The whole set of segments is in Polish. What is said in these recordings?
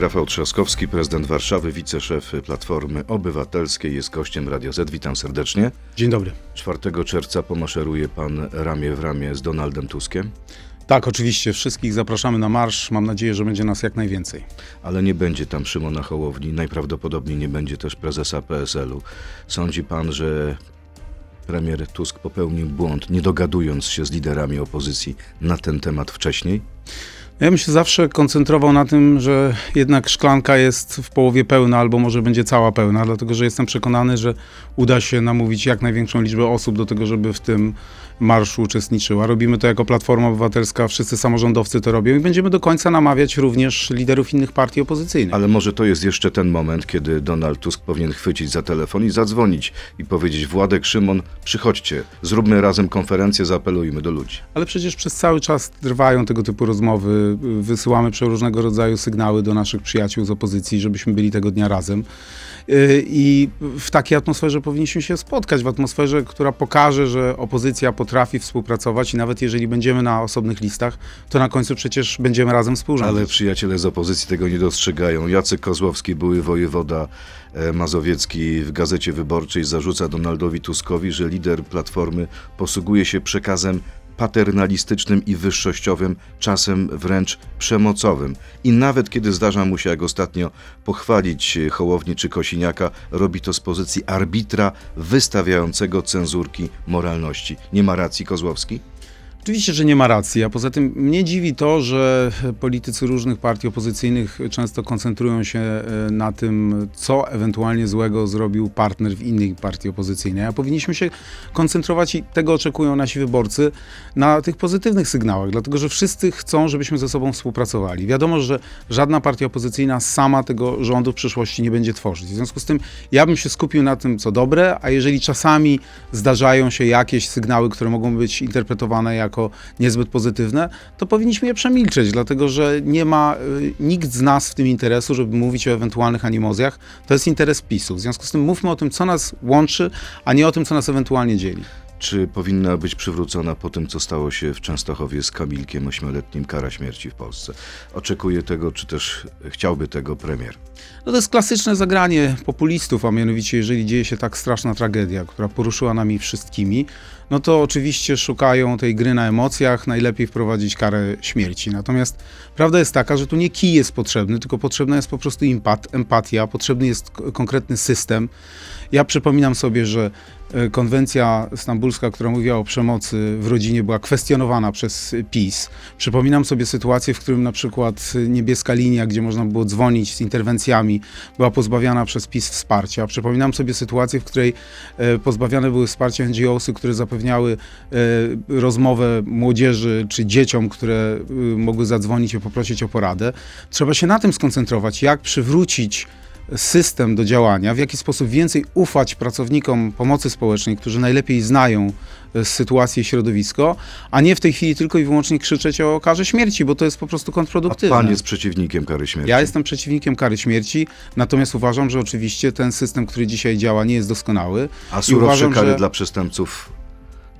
Rafał Trzaskowski, prezydent Warszawy, wiceszef Platformy Obywatelskiej, jest gościem Radio Z. Witam serdecznie. Dzień dobry. 4 czerwca pomaszeruje pan ramię w ramię z Donaldem Tuskiem, Tak, oczywiście. Wszystkich zapraszamy na marsz. Mam nadzieję, że będzie nas jak najwięcej. ale nie będzie tam Szymona Hołowni. Najprawdopodobniej nie będzie też prezesa PSL-u. Sądzi pan, że premier Tusk popełnił błąd, nie dogadując się z liderami opozycji na ten temat wcześniej? Ja bym się zawsze koncentrował na tym, że jednak szklanka jest w połowie pełna, albo może będzie cała pełna, dlatego że jestem przekonany, że uda się namówić jak największą liczbę osób do tego, żeby w tym marszu uczestniczyła. Robimy to jako Platforma Obywatelska, wszyscy samorządowcy to robią i będziemy do końca namawiać również liderów innych partii opozycyjnych. Ale może to jest jeszcze ten moment, kiedy Donald Tusk powinien chwycić za telefon i zadzwonić i powiedzieć: Władek, Szymon, przychodźcie, zróbmy razem konferencję, zaapelujmy do ludzi. Ale przecież przez cały czas trwają tego typu rozmowy. Wysyłamy przeróżnego rodzaju sygnały do naszych przyjaciół z opozycji, żebyśmy byli tego dnia razem. Yy, I w takiej atmosferze powinniśmy się spotkać, w atmosferze, która pokaże, że opozycja potrafi współpracować i nawet jeżeli będziemy na osobnych listach, to na końcu przecież będziemy razem współrządzić. Ale przyjaciele z opozycji tego nie dostrzegają. Jacek Kozłowski, były wojewoda e, mazowiecki w Gazecie Wyborczej zarzuca Donaldowi Tuskowi, że lider Platformy posługuje się przekazem paternalistycznym i wyższościowym, czasem wręcz przemocowym. I nawet kiedy zdarza mu się, jak ostatnio, pochwalić Hołownię czy Kosiniaka, robi to z pozycji arbitra wystawiającego cenzurki moralności. Nie ma racji Kozłowski? Oczywiście, że nie ma racji, a poza tym mnie dziwi to, że politycy różnych partii opozycyjnych często koncentrują się e, na tym, co ewentualnie złego zrobił partner w innej partii opozycyjnej. A powinniśmy się koncentrować i tego oczekują nasi wyborcy na tych pozytywnych sygnałach, dlatego że wszyscy chcą, żebyśmy ze sobą współpracowali. Wiadomo, że żadna partia opozycyjna sama tego rządu w przyszłości nie będzie tworzyć. W związku z tym ja bym się skupił na tym, co dobre, a jeżeli czasami zdarzają się jakieś sygnały, które mogą być interpretowane jako niezbyt pozytywne, to powinniśmy je przemilczeć, dlatego że nie ma y, nikt z nas w tym interesu, żeby mówić o ewentualnych animozjach. To jest interes PiSu. W związku z tym mówmy o tym, co nas łączy, a nie o tym, co nas ewentualnie dzieli. Czy powinna być przywrócona po tym, co stało się w Częstochowie z Kamilkiem ośmioletnim kara śmierci w Polsce? Oczekuje tego, czy też chciałby tego premier? No to jest klasyczne zagranie populistów, a mianowicie jeżeli dzieje się tak straszna tragedia, która poruszyła nami wszystkimi, no to oczywiście szukają tej gry na emocjach, najlepiej wprowadzić karę śmierci. Natomiast prawda jest taka, że tu nie kij jest potrzebny, tylko potrzebna jest po prostu empat, empatia, potrzebny jest konkretny system. Ja przypominam sobie, że konwencja stambulska, która mówiła o przemocy w rodzinie, była kwestionowana przez PiS. Przypominam sobie sytuację, w którym na przykład niebieska linia, gdzie można było dzwonić z interwencjami, była pozbawiana przez PiS wsparcia. Przypominam sobie sytuację, w której e, pozbawiane były wsparcia NGO-sy, które zapewniały e, rozmowę młodzieży czy dzieciom, które e, mogły zadzwonić i poprosić o poradę. Trzeba się na tym skoncentrować, jak przywrócić system do działania, w jaki sposób więcej ufać pracownikom pomocy społecznej, którzy najlepiej znają e, sytuację i środowisko, a nie w tej chwili tylko i wyłącznie krzyczeć o karze śmierci, bo to jest po prostu A kontrproduktywne. pan jest przeciwnikiem kary śmierci? Ja jestem przeciwnikiem kary śmierci, natomiast uważam, że oczywiście ten system, który dzisiaj działa, nie jest doskonały. A surowsze uważam, kary że- dla przestępców,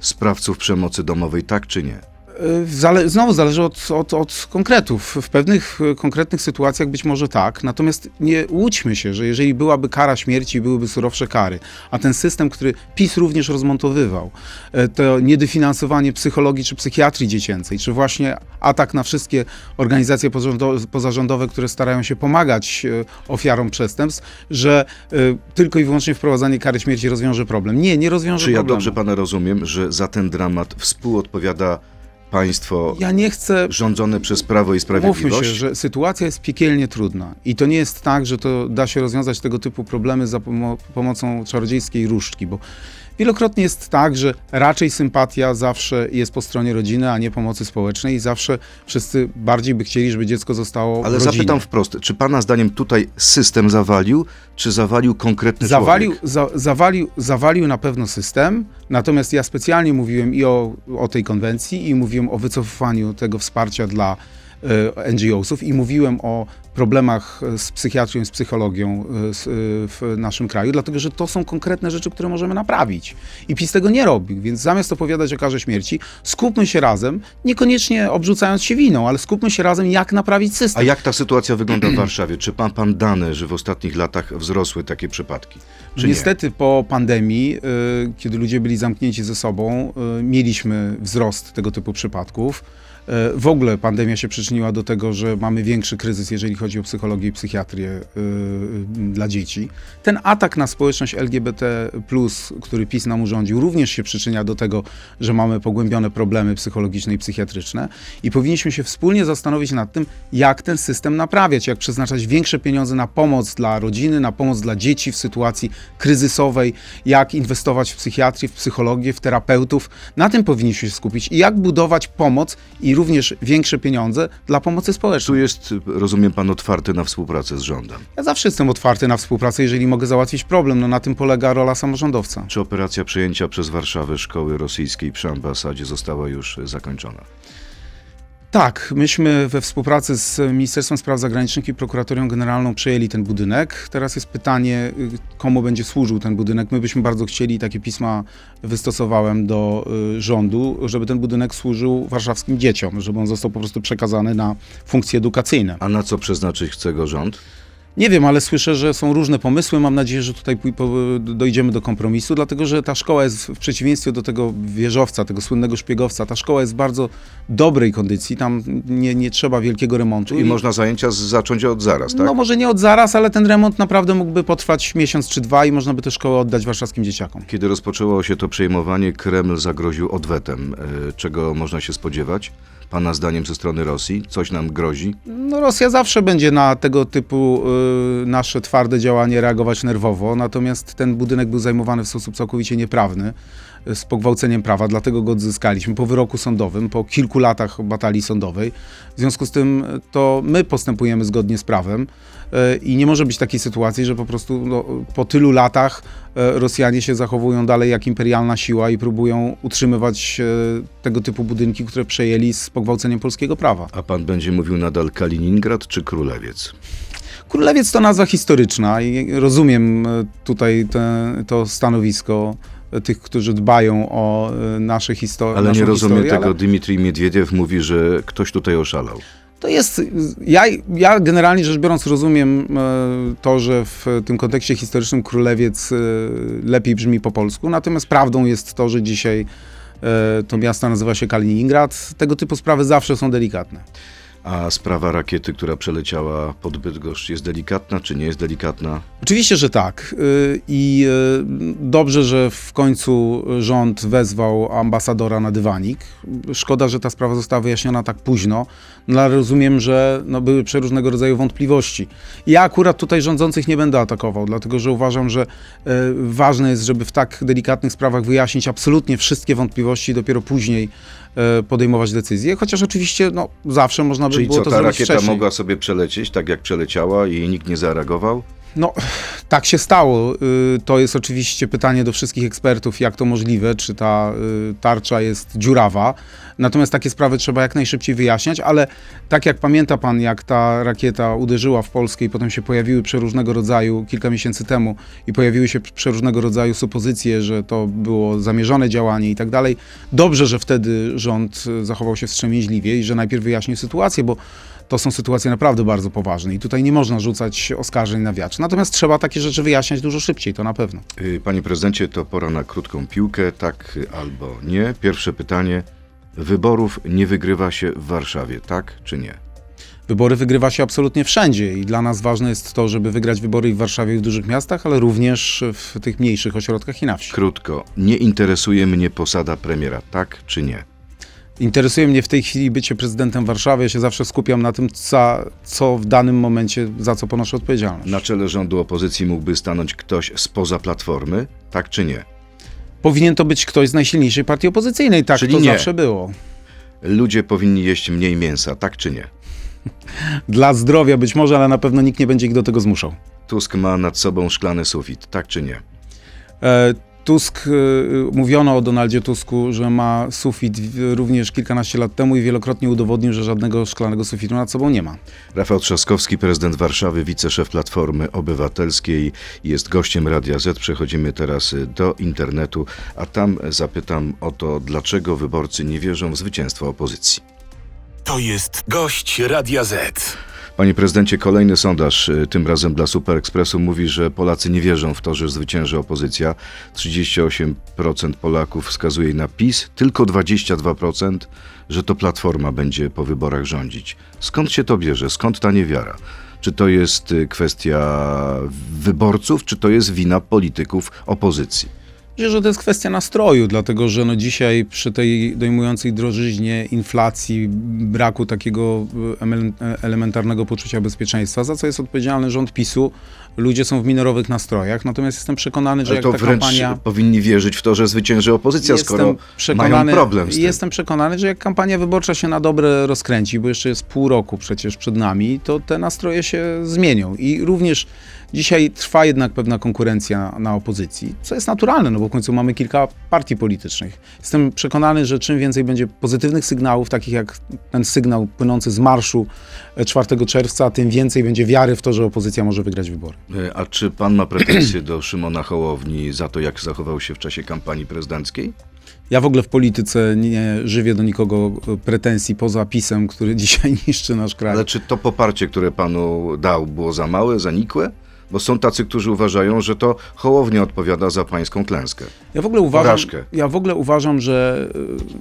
sprawców przemocy domowej, tak czy nie? Y, Zale znowu zależy od, od, od konkretów. W pewnych y, konkretnych sytuacjach być może tak, natomiast nie łudźmy się, że jeżeli byłaby kara śmierci, byłyby surowsze kary, a ten system, który PiS również rozmontowywał, y, to niedofinansowanie psychologii czy psychiatrii dziecięcej, czy właśnie atak na wszystkie organizacje pozarządo- pozarządowe, które starają się pomagać ofiarom przestępstw, że tylko i wyłącznie wprowadzanie kary śmierci rozwiąże problem. Nie, nie rozwiąże Czy ja problemu. dobrze pana rozumiem, że za ten dramat współodpowiada państwo Ja nie chcę rządzone przez Prawo i Mówmy Sprawiedliwość? się, że sytuacja jest piekielnie trudna i to nie jest tak, że to da się rozwiązać tego typu problemy za pomo- pomocą czarodziejskiej różdżki, bo wielokrotnie jest tak, że raczej sympatia zawsze jest po stronie rodziny, a nie pomocy społecznej i zawsze wszyscy bardziej by chcieli, żeby dziecko zostało Ale rodzinie. zapytam wprost, czy pana zdaniem tutaj system zawalił, czy zawalił konkretny Zawalił, człowiek? za, zawalił, zawalił na pewno system, natomiast ja specjalnie mówiłem i o, o tej konwencji, i mówiłem o wycofywaniu tego wsparcia dla NGO-sów i mówiłem o problemach e, z psychiatrią i z psychologią e, e, w naszym kraju, dlatego że to są konkretne rzeczy, które możemy naprawić. I PiS tego nie robi, więc zamiast opowiadać o karze śmierci, skupmy się razem, niekoniecznie obrzucając się winą, ale skupmy się razem, jak naprawić system. A jak ta sytuacja wygląda w Warszawie? Czy pan pan dane, że w ostatnich latach wzrosły takie przypadki? Czy Niestety po pandemii, kiedy ludzie byli zamknięci ze sobą, mieliśmy wzrost tego typu przypadków. Y, W ogóle pandemia się przyczyniła do tego, że mamy większy kryzys, jeżeli chodzi o psychologię i psychiatrię y, dla dzieci. Ten atak na społeczność LGBT, który PiS nam urządził, również się przyczynia do tego, że mamy pogłębione problemy psychologiczne i psychiatryczne. I powinniśmy się wspólnie zastanowić nad tym, jak ten system naprawiać, jak przeznaczać większe pieniądze na pomoc dla rodziny, na pomoc dla dzieci w sytuacji kryzysowej, jak inwestować w psychiatrię, w psychologię, w terapeutów. Na tym powinniśmy się skupić i jak budować pomoc i również większe pieniądze dla pomocy Tu społecznej. jest, rozumiem, pan otwarty na współpracę z rządem. Ja zawsze jestem otwarty na współpracę, jeżeli mogę załatwić problem. No na tym polega rola samorządowca. Czy operacja przejęcia przez Warszawę szkoły rosyjskiej przy ambasadzie została już zakończona? Tak, myśmy we współpracy z Ministerstwem Spraw Zagranicznych i Prokuratorią Generalną przejęli ten budynek. Teraz jest pytanie, y, komu będzie służył ten budynek. My byśmy bardzo chcieli, takie pisma wystosowałem do y, rządu, żeby ten budynek służył warszawskim dzieciom, żeby on został po prostu przekazany na funkcje edukacyjne. A na co przeznaczyć chce go rząd? Nie wiem, ale słyszę, że są różne pomysły. Mam nadzieję, że tutaj dojdziemy do kompromisu, dlatego że ta szkoła jest w przeciwieństwie do tego wieżowca, tego słynnego szpiegowca, ta szkoła jest w bardzo dobrej kondycji. Tam nie, nie trzeba wielkiego remontu. I można zajęcia zacząć od zaraz, tak? No może nie od zaraz, ale ten remont naprawdę mógłby potrwać miesiąc czy dwa i można by tę szkołę oddać warszawskim dzieciakom. Kiedy rozpoczęło się to przejmowanie, Kreml zagroził odwetem. E, Czego można się spodziewać? Pana zdaniem ze strony Rosji? Coś nam grozi? No Rosja zawsze będzie na tego typu y, nasze twarde działanie reagować nerwowo, natomiast ten budynek był zajmowany w sposób całkowicie nieprawny, z pogwałceniem prawa, dlatego go odzyskaliśmy po wyroku sądowym, po kilku latach batalii sądowej. W związku z tym y, to my postępujemy zgodnie z prawem y, i nie może być takiej sytuacji, że po prostu no, po tylu latach y, Rosjanie się zachowują dalej jak imperialna siła i próbują utrzymywać tego typu budynki, które przejęli z pogwałceniem polskiego prawa. A pan będzie mówił nadal Kaliningrad czy Królewiec? Królewiec to nazwa historyczna i rozumiem e, tutaj te, to stanowisko e, tych, którzy dbają o e, nasze historie. Ale nie rozumiem historię, tego. ale Dmitrij Miedwiediew mówi, że ktoś tutaj oszalał. To jest, ja, ja generalnie rzecz biorąc rozumiem e, to, że w tym kontekście historycznym Królewiec e, lepiej brzmi po polsku, natomiast prawdą jest to, że dzisiaj to miasto nazywa się Kaliningrad. Tego typu sprawy zawsze są delikatne. A sprawa rakiety, która przeleciała pod Bydgoszcz jest delikatna czy nie jest delikatna? Oczywiście, że tak. Y, I y, dobrze, że w końcu rząd wezwał ambasadora na dywanik. Szkoda, że ta sprawa została wyjaśniona tak późno, no ale rozumiem, że no, były przeróżnego rodzaju wątpliwości. Ja akurat tutaj rządzących nie będę atakował, dlatego że uważam, że y, ważne jest, żeby w tak delikatnych sprawach wyjaśnić absolutnie wszystkie wątpliwości dopiero później podejmować decyzje, chociaż oczywiście no, zawsze można by Czyli było co, to ta zrobić rakieta wcześniej. mogła sobie przelecieć tak jak przeleciała i nikt nie zareagował? No, tak się stało. Y, To jest oczywiście pytanie do wszystkich ekspertów, jak to możliwe, czy ta y, tarcza jest dziurawa. Natomiast takie sprawy trzeba jak najszybciej wyjaśniać, ale tak jak pamięta pan, jak ta rakieta uderzyła w Polskę i potem się pojawiły przeróżnego rodzaju, kilka miesięcy temu, i pojawiły się przeróżnego rodzaju supozycje, że to było zamierzone działanie i tak dalej. Dobrze, że wtedy rząd y, zachował się wstrzemięźliwie i że najpierw wyjaśnił sytuację, bo to są sytuacje naprawdę bardzo poważne i tutaj nie można rzucać oskarżeń na wiatr. Natomiast trzeba takie rzeczy wyjaśniać dużo szybciej, to na pewno. Y, Panie prezydencie, to pora na krótką piłkę, tak albo nie. Pierwsze pytanie. Wyborów nie wygrywa się w Warszawie, tak czy nie? Wybory wygrywa się absolutnie wszędzie i dla nas ważne jest to, żeby wygrać wybory w Warszawie i w dużych miastach, ale również w tych mniejszych ośrodkach i na wsi. Krótko. Nie interesuje mnie posada premiera, tak czy nie? Interesuje mnie w tej chwili bycie prezydentem Warszawy. Ja się zawsze skupiam na tym, co, co w danym momencie, za co ponoszę odpowiedzialność. Na czele rządu opozycji mógłby stanąć ktoś spoza platformy, tak czy nie? Powinien to być ktoś z najsilniejszej partii opozycyjnej. Tak Czyli to nie. zawsze było. Ludzie powinni jeść mniej mięsa, tak czy nie? Dla zdrowia być może, ale na pewno nikt nie będzie ich do tego zmuszał. Tusk ma nad sobą szklany sufit, tak czy nie? E, Tusk, y, mówiono o Donaldzie Tusku, że ma sufit również kilkanaście lat temu i wielokrotnie udowodnił, że żadnego szklanego sufitu nad sobą nie ma. Rafał Trzaskowski, prezydent Warszawy, wiceszef Platformy Obywatelskiej, jest gościem Radia Z. Przechodzimy teraz y, do internetu, a tam zapytam o to, dlaczego wyborcy nie wierzą w zwycięstwo opozycji. To jest gość Radia Z. Panie prezydencie, kolejny sondaż, y, tym razem dla Super Expressu, mówi, że Polacy nie wierzą w to, że zwycięży opozycja. 38% Polaków wskazuje na PiS, tylko 22%, że to Platforma będzie po wyborach rządzić. Skąd się to bierze? Skąd ta niewiara? Czy to jest y, kwestia wyborców, czy to jest wina polityków opozycji? Myślę, że to jest kwestia nastroju, dlatego że no dzisiaj przy tej dojmującej drożyźnie, inflacji, braku takiego y, emel- elementarnego poczucia bezpieczeństwa, za co jest odpowiedzialny rząd PiSu, ludzie są w minorowych nastrojach. Natomiast jestem przekonany, że Ale jak to ta wręcz kampania... powinni wierzyć w to, że zwycięży opozycja, skoro mają problem z tym. Jestem przekonany, że jak kampania wyborcza się na dobre rozkręci, bo jeszcze jest pół roku przecież przed nami, to te nastroje się zmienią. I również dzisiaj trwa jednak pewna konkurencja na opozycji, co jest naturalne, no bo w końcu mamy kilka partii politycznych. Jestem przekonany, że czym więcej będzie pozytywnych sygnałów, takich jak ten sygnał płynący z marszu e, 4 czerwca, tym więcej będzie wiary w to, że opozycja może wygrać wybory. E, A czy pan ma pretensje do Szymona Hołowni za to, jak zachował się w czasie kampanii prezydenckiej? Ja w ogóle w polityce nie żywię do nikogo e, pretensji poza pisem, który dzisiaj niszczy nasz kraj. Ale czy to poparcie, które panu dał, było za małe, zanikłe? Bo są tacy, którzy uważają, że to Hołownia odpowiada za pańską klęskę. Ja w ogóle uważam, Porażkę. ja w ogóle uważam że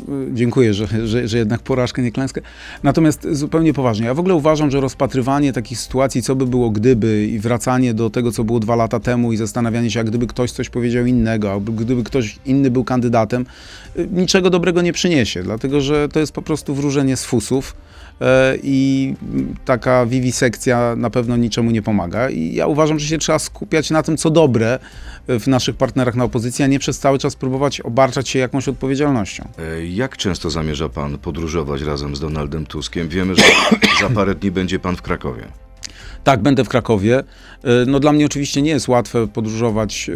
y, y, dziękuję, że, że, że jednak porażkę, nie klęskę. Natomiast zupełnie poważnie, ja w ogóle uważam, że rozpatrywanie takich sytuacji, co by było gdyby i wracanie do tego, co było dwa lata temu i zastanawianie się, a gdyby ktoś coś powiedział innego, albo gdyby ktoś inny był kandydatem, y, niczego dobrego nie przyniesie, dlatego że to jest po prostu wróżenie z fusów e, i mm, taka wiwisekcja na pewno niczemu nie pomaga. I ja uważam, że się trzeba skupiać na tym, co dobre w naszych partnerach na opozycji, a nie przez cały czas próbować obarczać się jakąś odpowiedzialnością. E, Jak często zamierza pan podróżować razem z Donaldem Tuskiem? Wiemy, że za parę dni będzie pan w Krakowie. Tak, będę w Krakowie. E, No dla mnie oczywiście nie jest łatwe podróżować e,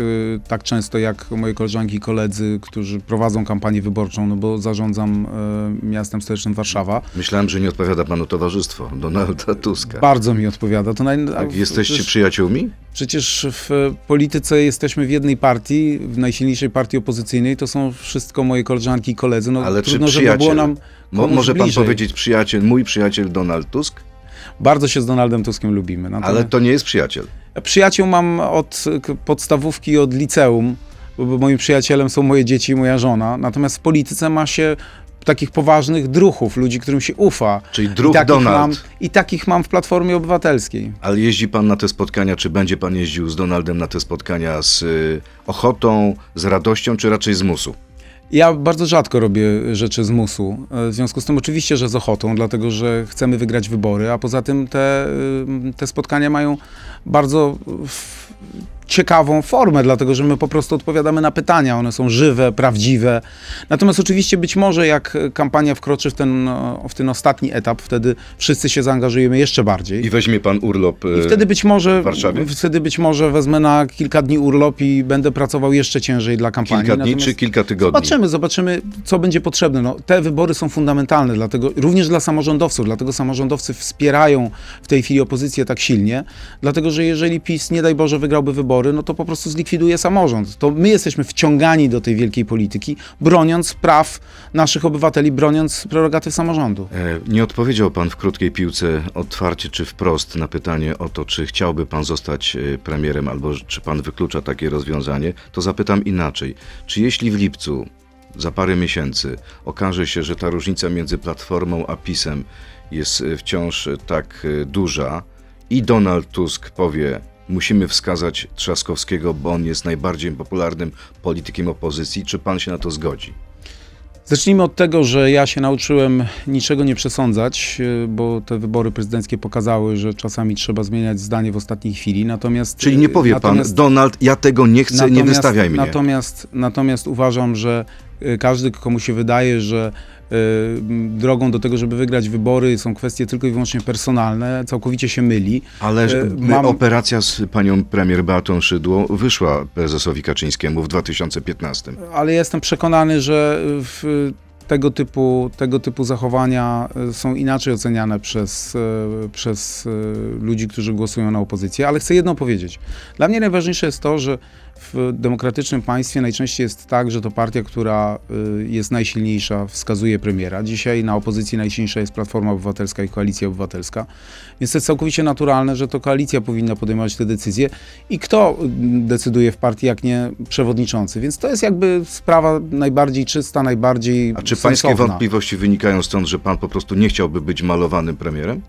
tak często jak moje koleżanki i koledzy, którzy prowadzą kampanię wyborczą, no bo zarządzam e, miastem stołecznym Warszawa. Myślałem, że nie odpowiada panu towarzystwo Donalda Tuska. Bardzo mi odpowiada. To naj... Tak, jesteście przecież- przyjaciółmi? Przecież w polityce jesteśmy w jednej partii, w najsilniejszej partii opozycyjnej. To są wszystko moje koleżanki i koledzy. No, Ale czy trudno, żeby przyjaciel? było nam Mo- może pan bliżej. powiedzieć przyjaciel, mój przyjaciel Donald Tusk? Bardzo się z Donaldem Tuskiem lubimy. Ale Natomiast to nie jest przyjaciel. Przyjaciół mam od podstawówki i od liceum, bo moim przyjacielem są moje dzieci i moja żona. Natomiast w polityce ma się takich poważnych druhów, ludzi, którym się ufa. Czyli I druh takich, Donald. mam, I takich mam w Platformie Obywatelskiej. Ale jeździ pan na te spotkania, czy będzie pan jeździł z Donaldem na te spotkania z y, ochotą, z radością, czy raczej z musu? Ja bardzo rzadko robię rzeczy z musu. E, W związku z tym oczywiście, że z ochotą, dlatego że chcemy wygrać wybory, a poza tym te, te spotkania mają bardzo ciekawą formę, dlatego że my po prostu odpowiadamy na pytania. One są żywe, prawdziwe. Natomiast oczywiście być może jak kampania wkroczy w ten, w ten ostatni etap, wtedy wszyscy się zaangażujemy jeszcze bardziej. I weźmie pan urlop. y, I wtedy być może w Warszawie? wtedy być może wezmę na kilka dni urlop i będę pracował jeszcze ciężej dla kampanii. kilka dni, Natomiast- czy kilka tygodni? Zobaczymy, zobaczymy, co będzie potrzebne. No, te wybory są fundamentalne, dlatego również dla samorządowców, dlatego samorządowcy wspierają w tej chwili opozycję tak silnie, dlatego że jeżeli PiS, nie daj Boże, wygrałby wybory, no to po prostu zlikwiduje samorząd. To my jesteśmy wciągani do tej wielkiej polityki, broniąc praw naszych obywateli, broniąc prerogatyw samorządu. E, Nie odpowiedział pan w krótkiej piłce otwarcie czy wprost na pytanie o to, czy chciałby pan zostać e, premierem, albo czy pan wyklucza takie rozwiązanie. To zapytam inaczej. Czy jeśli w lipcu, za parę miesięcy, okaże się, że ta różnica między Platformą a PiSem jest e, wciąż tak duża i Donald Tusk powie, musimy wskazać Trzaskowskiego, bo on jest najbardziej popularnym politykiem opozycji, czy pan się na to zgodzi? Zacznijmy od tego, że ja się nauczyłem niczego nie przesądzać, y, bo te wybory prezydenckie pokazały, że czasami trzeba zmieniać zdanie w ostatniej chwili. Natomiast Czyli nie powie pan, Donald, ja tego nie chcę, nie wystawiaj mnie. Natomiast, natomiast uważam, że y, każdy, komu się wydaje, że drogą do tego, żeby wygrać wybory, są kwestie tylko i wyłącznie personalne, całkowicie się myli. Ale m- mam- operacja z panią premier Beatą Szydło wyszła prezesowi Kaczyńskiemu w 2015. ale jestem przekonany, że w tego typu, tego typu zachowania e, są inaczej oceniane przez, przez ludzi, którzy głosują na opozycję. Ale chcę jedno powiedzieć. Dla mnie najważniejsze jest to, że w demokratycznym państwie najczęściej jest tak, że to partia, która y, jest najsilniejsza, wskazuje premiera. Dzisiaj na opozycji najsilniejsza jest Platforma Obywatelska i Koalicja Obywatelska. Więc to jest całkowicie naturalne, że to koalicja powinna podejmować te decyzje. I kto mm, decyduje w partii, jak nie przewodniczący? Więc to jest jakby sprawa najbardziej czysta, najbardziej A czy pańskie sensowna. wątpliwości wynikają stąd, że pan po prostu nie chciałby być malowanym premierem?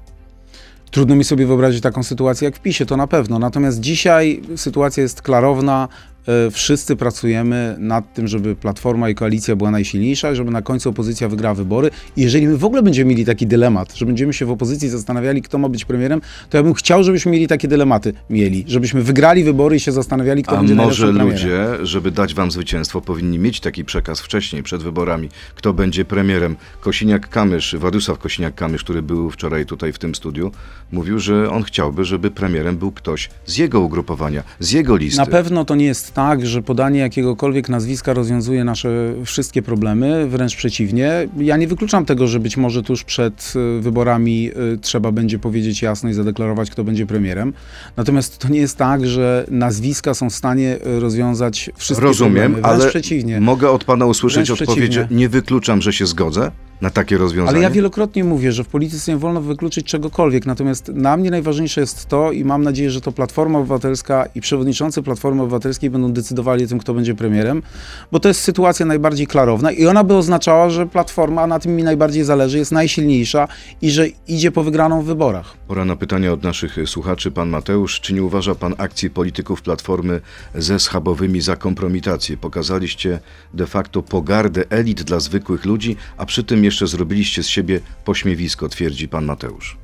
Trudno mi sobie wyobrazić taką sytuację jak w PiSie, to na pewno. Natomiast dzisiaj sytuacja jest klarowna. E, Wszyscy pracujemy nad tym, żeby Platforma i Koalicja była najsilniejsza, żeby na końcu opozycja wygrała wybory. I jeżeli my w ogóle będziemy mieli taki dylemat, że będziemy się w opozycji zastanawiali, kto ma być premierem, to ja bym chciał, żebyśmy mieli takie dylematy mieli. Żebyśmy wygrali wybory i się zastanawiali, kto A będzie może ludzie, żeby dać wam zwycięstwo, powinni mieć taki przekaz wcześniej, przed wyborami, kto będzie premierem. Kosiniak-Kamysz, Władysław Kosiniak-Kamysz, który był wczoraj tutaj w tym studiu, mówił, że on chciałby, żeby premierem był ktoś z jego ugrupowania, z jego listy. Na pewno to nie jest tak, że podanie jakiegokolwiek nazwiska rozwiązuje nasze wszystkie problemy, wręcz przeciwnie. Ja nie wykluczam tego, że być może tuż przed y, wyborami y, trzeba będzie powiedzieć jasno i zadeklarować, kto będzie premierem. Natomiast to nie jest tak, że nazwiska są w stanie y, rozwiązać wszystkie Rozumiem, problemy. Wręcz ale przeciwnie. mogę od pana usłyszeć odpowiedź, nie wykluczam, że się zgodzę na takie rozwiązanie. Ale ja wielokrotnie mówię, że w polityce nie wolno wykluczyć czegokolwiek. Natomiast dla mnie najważniejsze jest to i mam nadzieję, że to Platforma Obywatelska i przewodniczący Platformy Obywatelskiej będą decydowali o tym, kto będzie premierem, bo to jest sytuacja najbardziej klarowna i ona by oznaczała, że Platforma, na tym mi najbardziej zależy, jest najsilniejsza i że idzie po wygraną w wyborach. Pora na pytania od naszych słuchaczy. Pan Mateusz, czy nie uważa pan akcji polityków Platformy ze schabowymi za kompromitację? Pokazaliście de facto pogardę elit dla zwykłych ludzi, a przy tym jeszcze zrobiliście z siebie pośmiewisko, twierdzi pan Mateusz.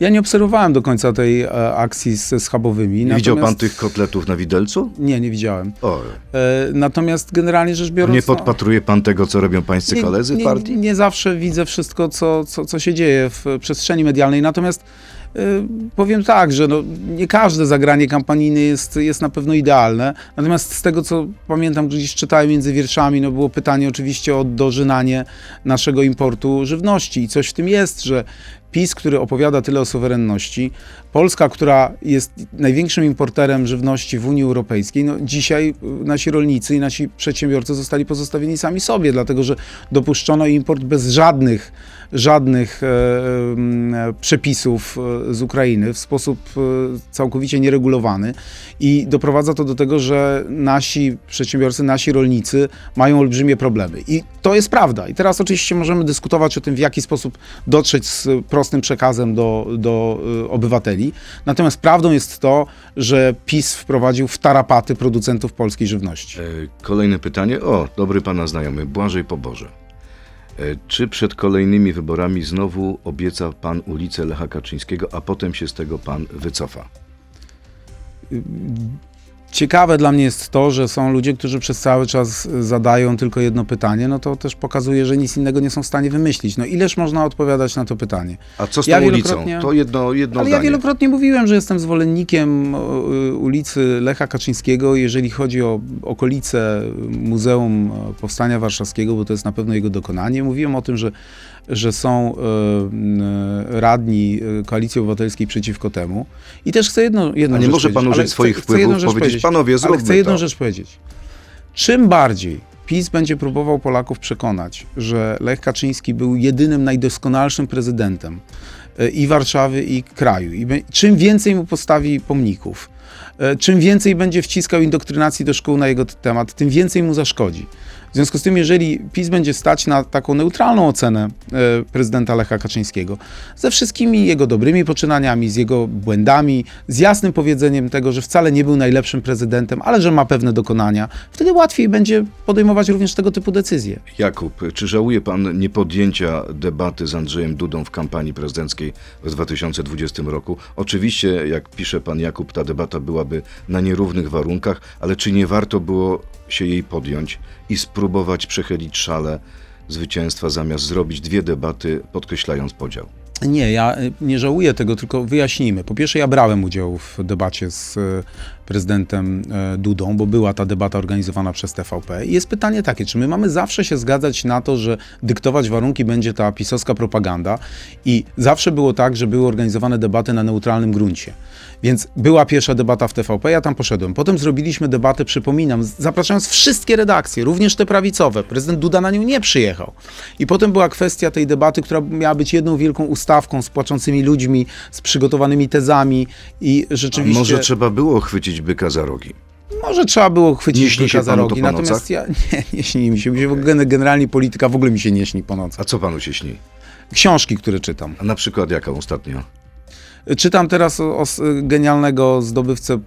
Ja nie obserwowałem do końca tej e, akcji ze schabowymi. Nie widział pan natomiast- tych kotletów na widelcu? Nie, nie widziałem. O, E, natomiast generalnie rzecz biorąc... nie no- podpatruje pan tego, co robią pańscy koledzy w nie, partii? Nie, nie zawsze widzę wszystko, co, co, co się dzieje w przestrzeni medialnej. Natomiast powiem tak, że no, nie każde zagranie kampanijne jest, jest na pewno idealne. Natomiast z tego, co pamiętam, gdzieś czytałem między wierszami, no było pytanie oczywiście o dożynanie naszego importu żywności. I coś w tym jest, że PiS, który opowiada tyle o suwerenności, Polska, która jest największym importerem żywności w Unii Europejskiej, no dzisiaj y, nasi rolnicy i nasi przedsiębiorcy zostali pozostawieni sami sobie, dlatego że dopuszczono import bez żadnych, żadnych e, przepisów e, z Ukrainy w sposób e, całkowicie nieregulowany i doprowadza to do tego, że nasi przedsiębiorcy, nasi rolnicy mają olbrzymie problemy. I to jest prawda. I teraz oczywiście możemy dyskutować o tym, w jaki sposób dotrzeć z prostym przekazem do, do y, obywateli. Natomiast prawdą jest to, że PiS wprowadził w tarapaty producentów polskiej żywności. E, Kolejne pytanie. O, dobry pana znajomy, Błażej Poboże. E, Czy przed kolejnymi wyborami znowu obieca pan ulicę Lecha Kaczyńskiego, a potem się z tego pan wycofa? Ciekawe dla mnie jest to, że są ludzie, którzy przez cały czas zadają tylko jedno pytanie, no to też pokazuje, że nic innego nie są w stanie wymyślić. No ileż można odpowiadać na to pytanie? A co z Ja tą ulicą? To jedno, jedno Ale ja zdanie. wielokrotnie mówiłem, że jestem zwolennikiem y, ulicy Lecha Kaczyńskiego, jeżeli chodzi o okolice Muzeum Powstania Warszawskiego, bo to jest na pewno jego dokonanie. Mówiłem o tym, że, że są e, e, radni e, Koalicji Obywatelskiej przeciwko temu. I też chcę jedno, jedną A nie może pan powiedzieć, użyć swoich chcę, chcę wpływów, jedną rzecz powiedzieć, panowie, ale zróbmy chcę jedną to. rzecz powiedzieć. Czym bardziej PiS będzie próbował Polaków przekonać, że Lech Kaczyński był jedynym najdoskonalszym prezydentem i Warszawy, i kraju, i czym więcej mu postawi pomników, czym więcej będzie wciskał indoktrynacji do szkół na jego temat, tym więcej mu zaszkodzi. W związku z tym, jeżeli PiS będzie stać na taką neutralną ocenę e, prezydenta Lecha Kaczyńskiego, ze wszystkimi jego dobrymi poczynaniami, z jego błędami, z jasnym powiedzeniem tego, że wcale nie był najlepszym prezydentem, ale że ma pewne dokonania, wtedy łatwiej będzie podejmować również tego typu decyzje. Jakub, czy żałuje pan niepodjęcia debaty z Andrzejem Dudą w kampanii prezydenckiej w 2020 roku? Oczywiście, jak pisze pan Jakub, ta debata byłaby na nierównych warunkach, ale czy nie warto było się jej podjąć i spróbować przechylić szale zwycięstwa, zamiast zrobić dwie debaty, podkreślając podział? Nie, ja y, nie żałuję tego, tylko wyjaśnijmy. Po pierwsze, ja brałem udział w debacie z y, prezydentem e, Dudą, bo była ta debata organizowana przez TVP. I jest pytanie takie, czy my mamy zawsze się zgadzać na to, że dyktować warunki będzie ta pisowska propaganda i zawsze było tak, że były organizowane debaty na neutralnym gruncie. Więc była pierwsza debata w TVP, ja tam poszedłem. Potem zrobiliśmy debatę, przypominam, zapraszając wszystkie redakcje, również te prawicowe. Prezydent Duda na nią nie przyjechał. I potem była kwestia tej debaty, która miała być jedną wielką ustawką z płaczącymi ludźmi, z przygotowanymi tezami i A rzeczywiście... może trzeba było chwycić byka za rogi? Może trzeba było Nie chwycić śni się byka za panu to rogi, po natomiast ja nie, nie śni mi się. Mi się w ogóle generalnie polityka w ogóle mi się nie śni po nocach. A co panu się śni? Książki, które czytam. A na przykład jaką ostatnio? Czytam teraz o, o s- genialnego zdobywcę y,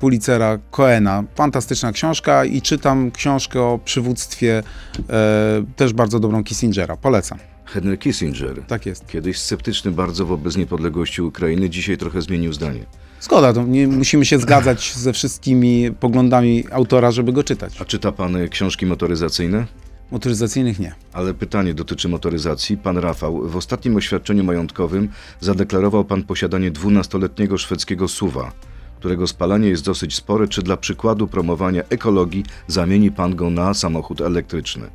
Pulitzera Coena. Fantastyczna książka i czytam książkę o przywództwie, e, też bardzo dobrą Kissingera. Polecam. Henry Kissinger. Tak jest. Kiedyś sceptyczny bardzo wobec niepodległości Ukrainy, dzisiaj trochę zmienił zdanie. Zgoda, to nie musimy się zgadzać ze wszystkimi poglądami autora, żeby go czytać. A czyta pan książki motoryzacyjne? Motoryzacyjnych nie. Ale pytanie dotyczy motoryzacji. Pan Rafał, w ostatnim oświadczeniu majątkowym zadeklarował pan posiadanie 12-letniego szwedzkiego suwa, którego spalanie jest dosyć spore. Czy dla przykładu promowania ekologii zamieni pan go na samochód elektryczny?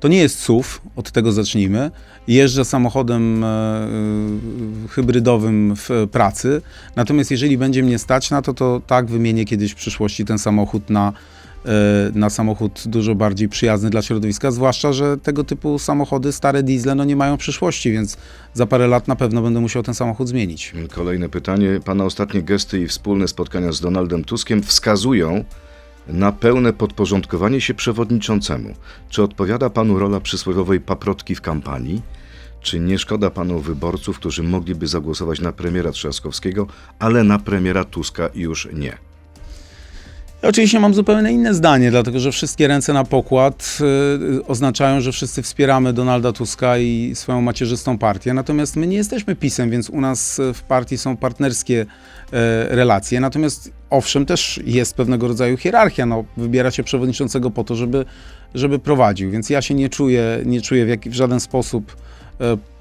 To nie jest SUV, od tego zacznijmy. Jeżdżę samochodem e, e, hybrydowym w pracy, natomiast jeżeli będzie mnie stać na to, to tak wymienię kiedyś w przyszłości ten samochód na, e, na samochód dużo bardziej przyjazny dla środowiska, zwłaszcza, że tego typu samochody, stare diesle, no nie mają przyszłości, więc za parę lat na pewno będę musiał ten samochód zmienić. Kolejne pytanie. Pana ostatnie gesty i wspólne spotkania z Donaldem Tuskiem wskazują na pełne podporządkowanie się przewodniczącemu. Czy odpowiada panu rola przysłowiowej paprotki w kampanii? Czy nie szkoda panu wyborców, którzy mogliby zagłosować na premiera Trzaskowskiego, ale na premiera Tuska już nie? Oczywiście mam zupełnie inne zdanie, dlatego że wszystkie ręce na pokład y, oznaczają, że wszyscy wspieramy Donalda Tuska i swoją macierzystą partię. Natomiast my nie jesteśmy PiSem, więc u nas y, w partii są partnerskie e, relacje. Natomiast owszem, też jest pewnego rodzaju hierarchia. No, wybiera się przewodniczącego po to, żeby, żeby prowadził. Więc ja się nie czuję, nie czuję w, jak, w żaden sposób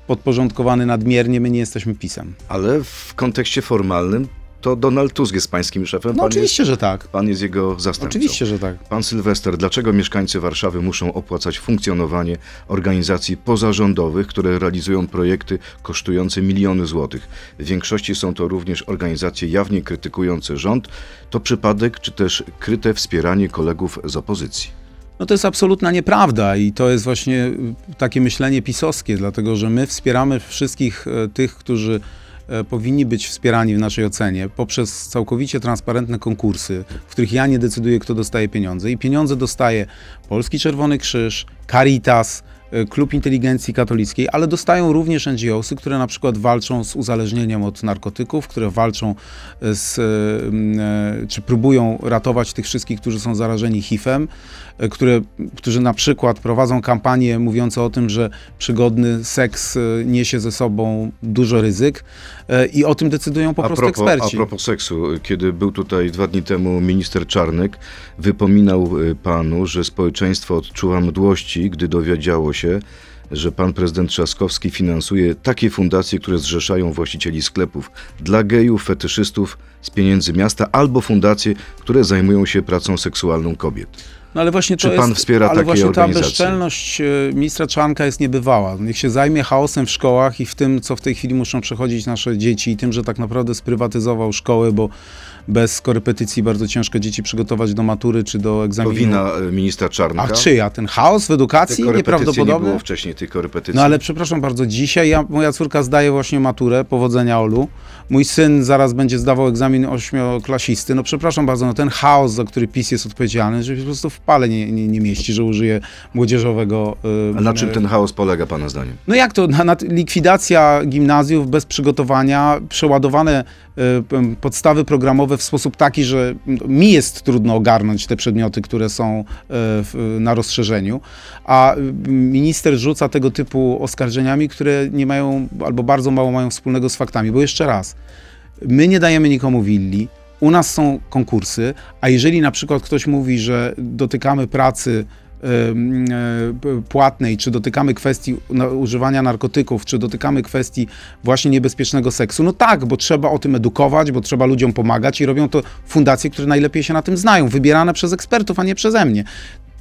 podporządkowany nadmiernie. My nie jesteśmy PiSem. Ale w kontekście formalnym to Donald Tusk jest pańskim szefem, No pan, oczywiście, jest, że tak. pan jest jego zastępcą. Oczywiście, że tak. Pan Sylwester, dlaczego mieszkańcy Warszawy muszą opłacać funkcjonowanie organizacji pozarządowych, które realizują projekty kosztujące miliony złotych? W większości są to również organizacje jawnie krytykujące rząd. To przypadek, czy też kryte wspieranie kolegów z opozycji? No to jest absolutna nieprawda i to jest właśnie y, takie myślenie pisowskie, dlatego że my wspieramy wszystkich e, tych, którzy e, powinni być wspierani w naszej ocenie poprzez całkowicie transparentne konkursy, w których ja nie decyduję, kto dostaje pieniądze. I pieniądze dostaje Polski Czerwony Krzyż, Caritas, e, Klub Inteligencji Katolickiej, ale dostają również NGOsy, które na przykład walczą z uzależnieniem od narkotyków, które walczą z, czy próbują ratować tych wszystkich, którzy są zarażeni HIV-em, które, którzy na przykład prowadzą kampanie mówiące o tym, że przygodny seks e, niesie ze sobą dużo ryzyk e, i o tym decydują po a prostu propos, eksperci. A propos seksu, kiedy był tutaj dwa dni temu minister Czarnek, wypominał panu, że społeczeństwo odczuwa mdłości, gdy dowiedziało się, że pan prezydent Trzaskowski finansuje takie fundacje, które zrzeszają właścicieli sklepów dla gejów, fetyszystów z pieniędzy miasta, albo fundacje, które zajmują się pracą seksualną kobiet. No ale właśnie Czy to pan jest, wspiera ale takie właśnie ta bezczelność e, ministra Czarnka jest niebywała. Niech się zajmie chaosem w szkołach i w tym, co w tej chwili muszą przechodzić nasze dzieci i tym, że tak naprawdę sprywatyzował szkoły, bo bez korepetycji bardzo ciężko dzieci przygotować do matury czy do To egzaminu. wina y, ministra Czarnka. A czyja? Ten chaos w edukacji korepetycje nie nieprawdopodobny? było wcześniej tych korepetycji. No ale przepraszam bardzo, dzisiaj ja, moja córka zdaje właśnie maturę, powodzenia Olu. Mój syn zaraz będzie zdawał egzamin ośmioklasisty. No przepraszam bardzo, no ten chaos, za który PiS jest odpowiedzialny, że po prostu w pale nie, nie, nie mieści, że użyje młodzieżowego... y, A na czym y, ten chaos polega, pana zdaniem? No jak to? Na, na, likwidacja gimnazjów bez przygotowania, przeładowane y, podstawy programowe w sposób taki, że mi jest trudno ogarnąć te przedmioty, które są y, na rozszerzeniu, a minister rzuca tego typu oskarżeniami, które nie mają albo bardzo mało mają wspólnego z faktami. Bo jeszcze raz, my nie dajemy nikomu willi, u nas są konkursy, a jeżeli na przykład ktoś mówi, że dotykamy pracy e, płatnej, czy dotykamy kwestii używania narkotyków, czy dotykamy kwestii właśnie niebezpiecznego seksu, no tak, bo trzeba o tym edukować, bo trzeba ludziom pomagać i robią to fundacje, które najlepiej się na tym znają, wybierane przez ekspertów, a nie przeze mnie.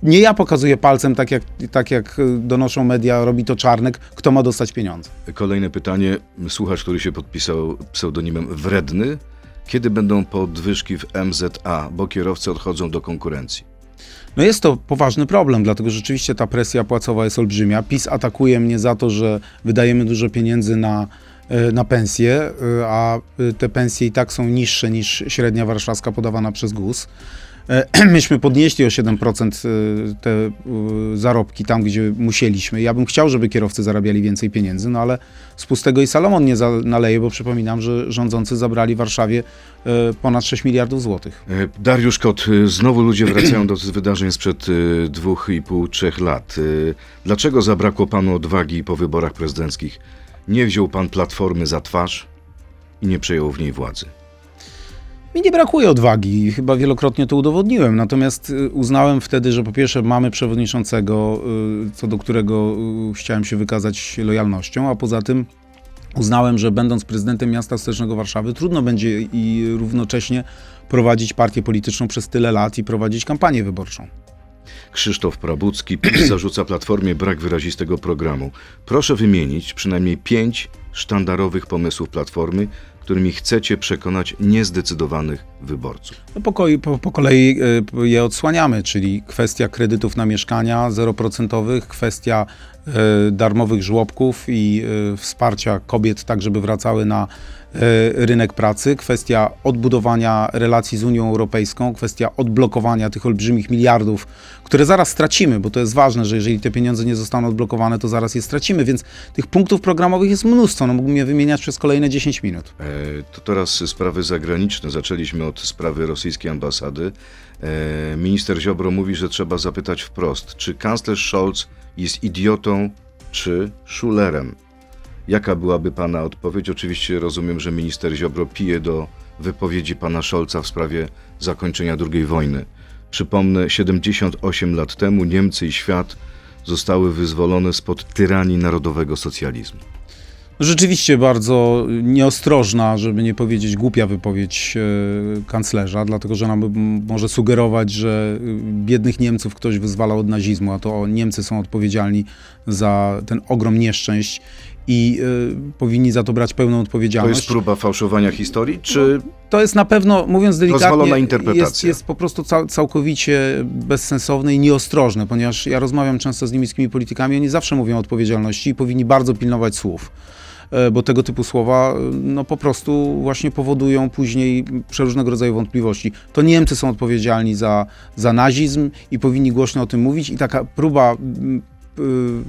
Nie ja pokazuję palcem, tak jak, tak jak y, donoszą media, robi to Czarnek, kto ma dostać pieniądze. Kolejne pytanie. Słuchacz, który się podpisał pseudonimem Wredny. Kiedy będą podwyżki w MZA, bo kierowcy odchodzą do konkurencji? No jest to poważny problem, dlatego że rzeczywiście ta presja płacowa jest olbrzymia. PiS atakuje mnie za to, że wydajemy dużo pieniędzy na, e, na pensje, e, a te pensje i tak są niższe niż średnia warszawska podawana przez GUS. E, Myśmy podnieśli o 7% e, te e, zarobki tam, gdzie musieliśmy. Ja bym chciał, żeby kierowcy zarabiali więcej pieniędzy, no ale z pustego i Salomon nie naleje, bo przypominam, że rządzący zabrali Warszawie e, ponad 6 miliardów złotych. Dariusz Kot, znowu ludzie wracają do wydarzeń sprzed dwóch i pół, trzech lat. Dlaczego zabrakło panu odwagi po wyborach prezydenckich? Nie wziął pan platformy za twarz i nie przejął w niej władzy. Mi nie brakuje odwagi, chyba wielokrotnie to udowodniłem. Natomiast y, uznałem wtedy, że po pierwsze mamy przewodniczącego, y, co do którego y, chciałem się wykazać lojalnością, a poza tym uznałem, że będąc prezydentem miasta stołecznego Warszawy, trudno będzie i równocześnie prowadzić partię polityczną przez tyle lat i prowadzić kampanię wyborczą. Krzysztof Prabucki PiS zarzuca Platformie brak wyrazistego programu. Proszę wymienić przynajmniej pięć sztandarowych pomysłów Platformy, którymi chcecie przekonać niezdecydowanych wyborców. No po, po, po kolei y, je odsłaniamy, czyli kwestia kredytów na mieszkania zeroprocentowych, kwestia darmowych żłobków i y, wsparcia kobiet tak, żeby wracały na y, rynek pracy, kwestia odbudowania relacji z Unią Europejską, kwestia odblokowania tych olbrzymich miliardów, które zaraz stracimy, bo to jest ważne, że jeżeli te pieniądze nie zostaną odblokowane, to zaraz je stracimy, więc tych punktów programowych jest mnóstwo, no mógłbym je wymieniać przez kolejne 10 minut. E, To teraz sprawy zagraniczne. Zaczęliśmy od sprawy rosyjskiej ambasady. E, Minister Ziobro mówi, że trzeba zapytać wprost, czy kanclerz Scholz jest idiotą czy szulerem. Jaka byłaby pana odpowiedź? Oczywiście rozumiem, że minister Ziobro pije do wypowiedzi pana Scholza w sprawie zakończenia II wojny. Przypomnę, 78 lat temu Niemcy i świat zostały wyzwolone spod tyranii narodowego socjalizmu. Rzeczywiście bardzo nieostrożna, żeby nie powiedzieć głupia wypowiedź e, kanclerza, dlatego że ona by- m- może sugerować, że y, biednych Niemców ktoś wyzwalał od nazizmu, a to Niemcy są odpowiedzialni za ten ogrom nieszczęść i y, powinni za to brać pełną To odpowiedzialność. jest próba fałszowania historii, czy To jest na pewno, mówiąc delikatnie, interpretacja. jest, jest po prostu cał, całkowicie bezsensowne i nieostrożne, ponieważ ja rozmawiam często z niemieckimi politykami, oni zawsze mówią o odpowiedzialności i powinni bardzo pilnować słów. E, Bo tego typu słowa e, no, po prostu właśnie powodują później przeróżnego rodzaju wątpliwości. To Niemcy są odpowiedzialni za, za nazizm i powinni głośno o tym mówić i taka próba y,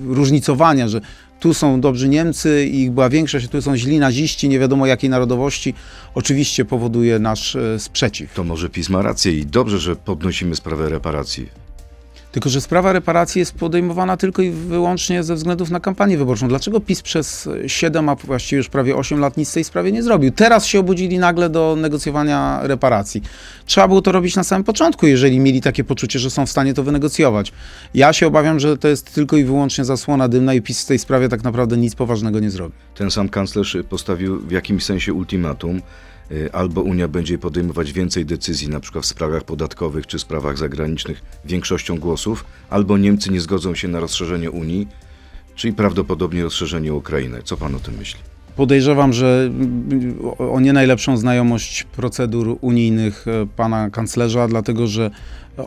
różnicowania, że tu są dobrzy Niemcy i ich była większość, tu są źli naziści, nie wiadomo jakiej narodowości, oczywiście powoduje nasz e, sprzeciw. to może PiS ma rację i dobrze, że podnosimy sprawę reparacji. Tylko, że sprawa reparacji jest podejmowana tylko i wyłącznie ze względów na kampanię wyborczą. Dlaczego PiS przez 7, a właściwie już prawie 8 lat nic w tej sprawie nie zrobił? Teraz się obudzili nagle do negocjowania reparacji. Trzeba było to robić na samym początku, jeżeli mieli takie poczucie, że są w stanie to wynegocjować. Ja się obawiam, że to jest tylko i wyłącznie zasłona dymna i PiS w tej sprawie tak naprawdę nic poważnego nie zrobi. Ten sam kanclerz postawił w jakimś sensie ultimatum. Y, Albo Unia będzie podejmować więcej decyzji, na przykład w sprawach podatkowych czy sprawach zagranicznych, większością głosów, albo Niemcy nie zgodzą się na rozszerzenie Unii, czyli prawdopodobnie rozszerzenie Ukrainy. Co pan o tym myśli? Podejrzewam, że mm, o- nie najlepszą znajomość procedur unijnych e, pana kanclerza, dlatego że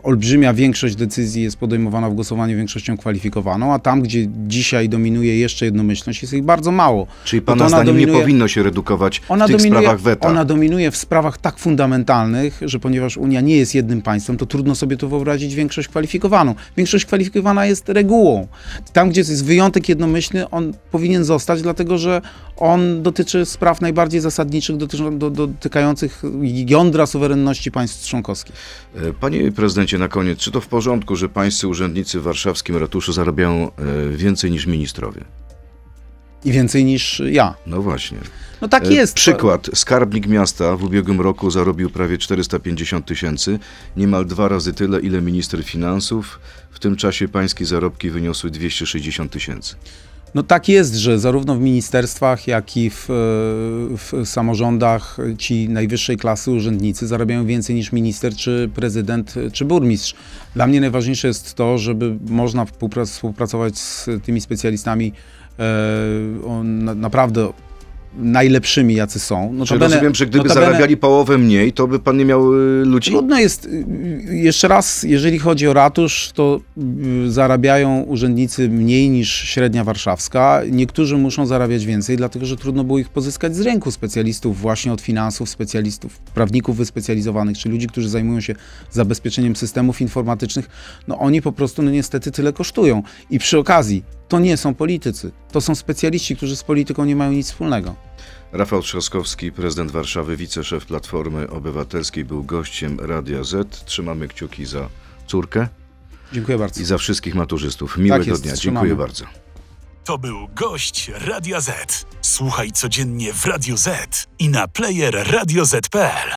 olbrzymia większość decyzji jest podejmowana w głosowaniu większością kwalifikowaną, a tam, gdzie dzisiaj dominuje jeszcze jednomyślność, jest ich bardzo mało. Czyli Bo pana ona zdaniem nie dominuje- powinno się redukować Ona w tych dominuje, sprawach weta? ona dominuje w sprawach tak fundamentalnych, że ponieważ Unia nie jest jednym państwem, to trudno sobie tu wyobrazić większość kwalifikowaną. Większość kwalifikowana jest regułą. Tam, gdzie jest wyjątek jednomyślny, on powinien zostać, dlatego że on dotyczy spraw najbardziej zasadniczych, dotyczą, do, dotykających jądra suwerenności państw członkowskich. Panie prezydencie, na koniec, czy to w porządku, że pańscy urzędnicy w warszawskim ratuszu zarabiają e, więcej niż ministrowie? I więcej niż ja. No właśnie. No tak E, jest. Przykład. Skarbnik miasta w ubiegłym roku zarobił prawie 450 tysięcy, niemal dwa razy tyle, ile minister finansów. W tym czasie pańskie zarobki wyniosły 260 tysięcy. No tak jest, że zarówno w ministerstwach, jak i w, w samorządach ci najwyższej klasy urzędnicy zarabiają więcej niż minister, czy prezydent, czy burmistrz. Dla mnie najważniejsze jest to, żeby można współpra- współpracować z tymi specjalistami e, o, na, naprawdę najlepszymi, jacy są. No Czy rozumiem, że gdyby notabene- zarabiali połowę mniej, to by pan nie miał y, ludzi? Trudno jest, y, jeszcze raz, jeżeli chodzi o ratusz, to y, zarabiają urzędnicy mniej niż średnia warszawska. Niektórzy muszą zarabiać więcej, dlatego że trudno było ich pozyskać z rynku specjalistów właśnie od finansów, specjalistów, prawników wyspecjalizowanych, czy ludzi, którzy zajmują się zabezpieczeniem systemów informatycznych. No oni po prostu no niestety tyle kosztują. I przy okazji, to nie są politycy, to są specjaliści, którzy z polityką nie mają nic wspólnego. Rafał Trzaskowski, prezydent Warszawy, wiceszef Platformy Obywatelskiej, był gościem Radia Z. Trzymamy kciuki za córkę Dziękuję bardzo. i za wszystkich maturzystów. Miłego jest, dnia. trzymamy. Dziękuję bardzo. To był gość Radia Z. Słuchaj codziennie w Radio Z i na player radioz.pl.